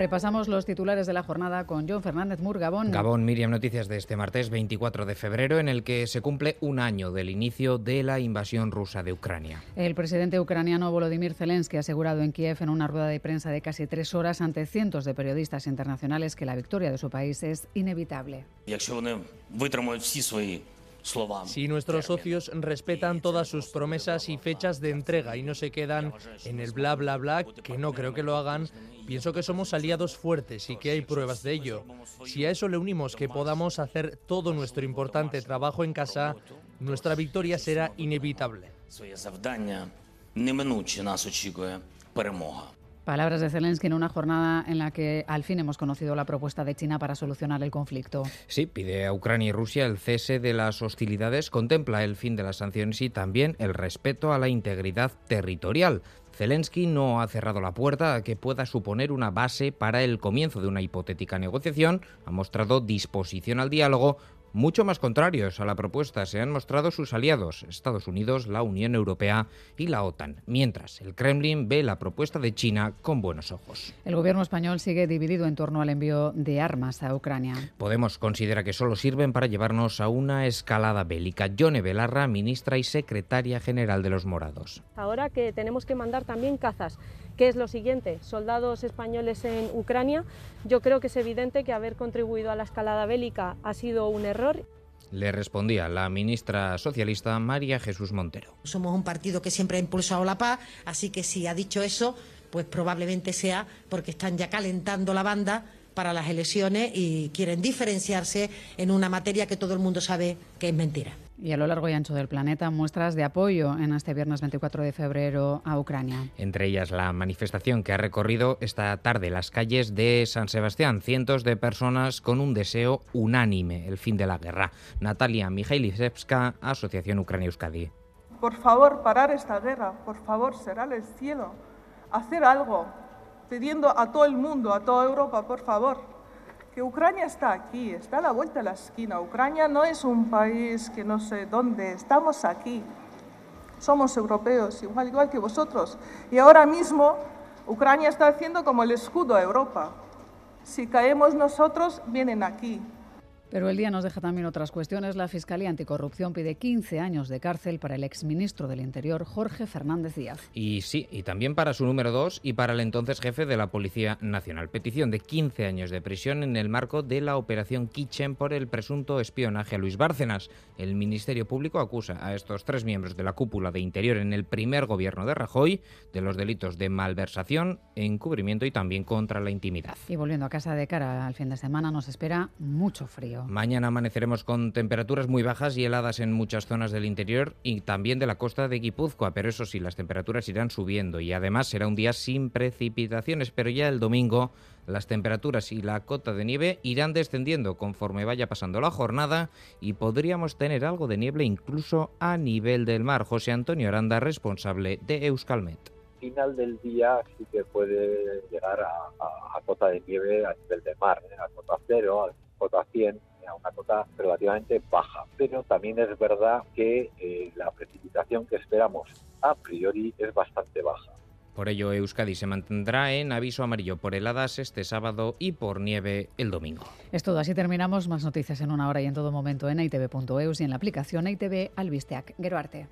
Repasamos los titulares de la jornada con John Fernández Mur, Gabón. Gabón, Miriam, noticias de este martes 24 de febrero, en el que se cumple un año del inicio de la invasión rusa de Ucrania. El presidente ucraniano Volodymyr Zelensky ha asegurado en Kiev en una rueda de prensa de casi tres horas ante cientos de periodistas internacionales que la victoria de su país es inevitable. Si nuestros socios respetan todas sus promesas y fechas de entrega y no se quedan en el bla bla bla, que no creo que lo hagan, pienso que somos aliados fuertes y que hay pruebas de ello. Si a eso le unimos que podamos hacer todo nuestro importante trabajo en casa, nuestra victoria será inevitable. Palabras de Zelensky en una jornada en la que al fin hemos conocido la propuesta de China para solucionar el conflicto. Sí, pide a Ucrania y Rusia el cese de las hostilidades, contempla el fin de las sanciones y también el respeto a la integridad territorial. Zelensky no ha cerrado la puerta a que pueda suponer una base para el comienzo de una hipotética negociación, ha mostrado disposición al diálogo, mucho más contrarios a la propuesta se han mostrado sus aliados, Estados Unidos, la Unión Europea y la OTAN, mientras el Kremlin ve la propuesta de China con buenos ojos. El gobierno español sigue dividido en torno al envío de armas a Ucrania. Podemos considera que solo sirven para llevarnos a una escalada bélica. Yone Belarra, ministra y secretaria general de los Morados. Ahora que tenemos que mandar también cazas ¿Qué es lo siguiente? Soldados españoles en Ucrania. Yo creo que es evidente que haber contribuido a la escalada bélica ha sido un error. Le respondía la ministra socialista María Jesús Montero. Somos un partido que siempre ha impulsado la paz, así que si ha dicho eso, pues probablemente sea porque están ya calentando la banda para las elecciones y quieren diferenciarse en una materia que todo el mundo sabe que es mentira y a lo largo y ancho del planeta muestras de apoyo en este viernes 24 de febrero a Ucrania. Entre ellas la manifestación que ha recorrido esta tarde las calles de San Sebastián. Cientos de personas con un deseo unánime, el fin de la guerra. Natalia Mijailisevska, Asociación Ucrania-Euskadi. Por favor, parar esta guerra. Por favor, será el cielo. Hacer algo. Pidiendo a todo el mundo, a toda Europa, por favor que Ucrania está aquí, está a la vuelta de la esquina. Ucrania no es un país que no sé dónde, estamos aquí. Somos europeos, igual, igual que vosotros. Y ahora mismo Ucrania está haciendo como el escudo a Europa. Si caemos nosotros, vienen aquí. Pero el día nos deja también otras cuestiones. La Fiscalía Anticorrupción pide 15 años de cárcel para el exministro del Interior, Jorge Fernández Díaz. Y sí, y también para su número 2 y para el entonces jefe de la Policía Nacional. Petición de 15 años de prisión en el marco de la Operación Kitchen por el presunto espionaje a Luis Bárcenas. El Ministerio Público acusa a estos tres miembros de la cúpula de Interior en el primer gobierno de Rajoy de los delitos de malversación, encubrimiento y también contra la intimidad. Y volviendo a casa de cara al fin de semana, nos espera mucho frío. Mañana amaneceremos con temperaturas muy bajas y heladas en muchas zonas del interior y también de la costa de Guipúzcoa, pero eso sí, las temperaturas irán subiendo y además será un día sin precipitaciones, pero ya el domingo las temperaturas y la cota de nieve irán descendiendo conforme vaya pasando la jornada y podríamos tener algo de nieve incluso a nivel del mar. José Antonio Aranda, responsable de Euskalmet final del día sí que puede llegar a, cota de nieve a nivel del mar, ¿eh? a cota cero, a cota 100, a una cota relativamente baja. Pero también es verdad que eh, la precipitación que esperamos a priori es bastante baja. Por ello, Euskadi se mantendrá en aviso amarillo por heladas este sábado y por nieve el domingo. Es todo, así terminamos. Más noticias en una hora y en todo momento en itv.eus y en la aplicación ITV Albisteac. Geroarte.